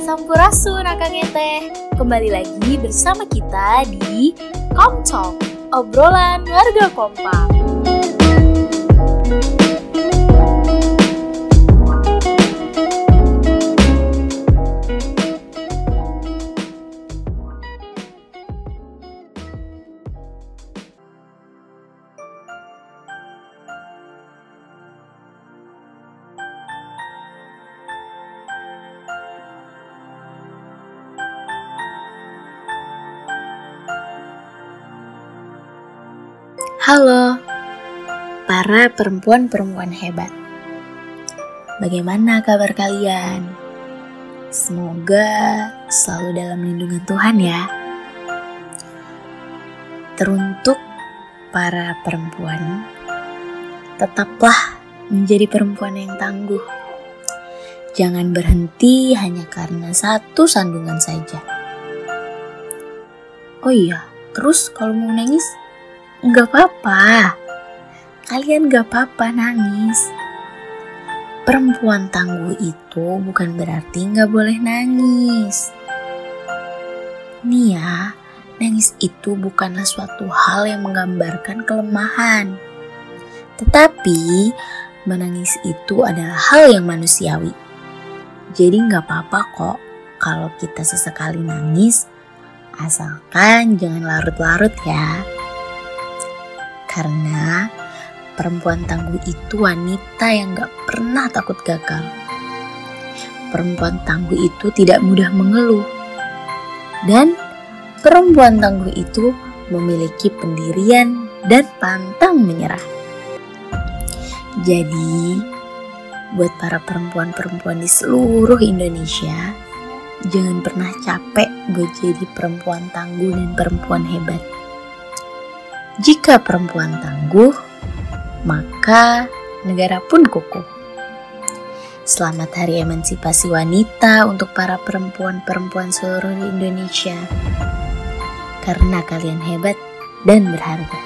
Sampurasun Akang Teh, kembali lagi bersama kita di Com Talk, obrolan warga kompak. Halo, para perempuan-perempuan hebat. Bagaimana kabar kalian? Semoga selalu dalam lindungan Tuhan ya. Teruntuk para perempuan, tetaplah menjadi perempuan yang tangguh. Jangan berhenti hanya karena satu sandungan saja. Oh iya, terus kalau mau nangis, Gak apa-apa. Kalian gak apa-apa nangis. Perempuan tangguh itu bukan berarti gak boleh nangis. Nih ya, nangis itu bukanlah suatu hal yang menggambarkan kelemahan. Tetapi, menangis itu adalah hal yang manusiawi. Jadi gak apa-apa kok kalau kita sesekali nangis, asalkan jangan larut-larut ya. Karena perempuan tangguh itu wanita yang gak pernah takut gagal. Perempuan tangguh itu tidak mudah mengeluh. Dan perempuan tangguh itu memiliki pendirian dan pantang menyerah. Jadi, buat para perempuan-perempuan di seluruh Indonesia, jangan pernah capek buat jadi perempuan tangguh dan perempuan hebat. Jika perempuan tangguh, maka negara pun kukuh. Selamat Hari Emansipasi Wanita untuk para perempuan-perempuan seluruh Indonesia. Karena kalian hebat dan berharga.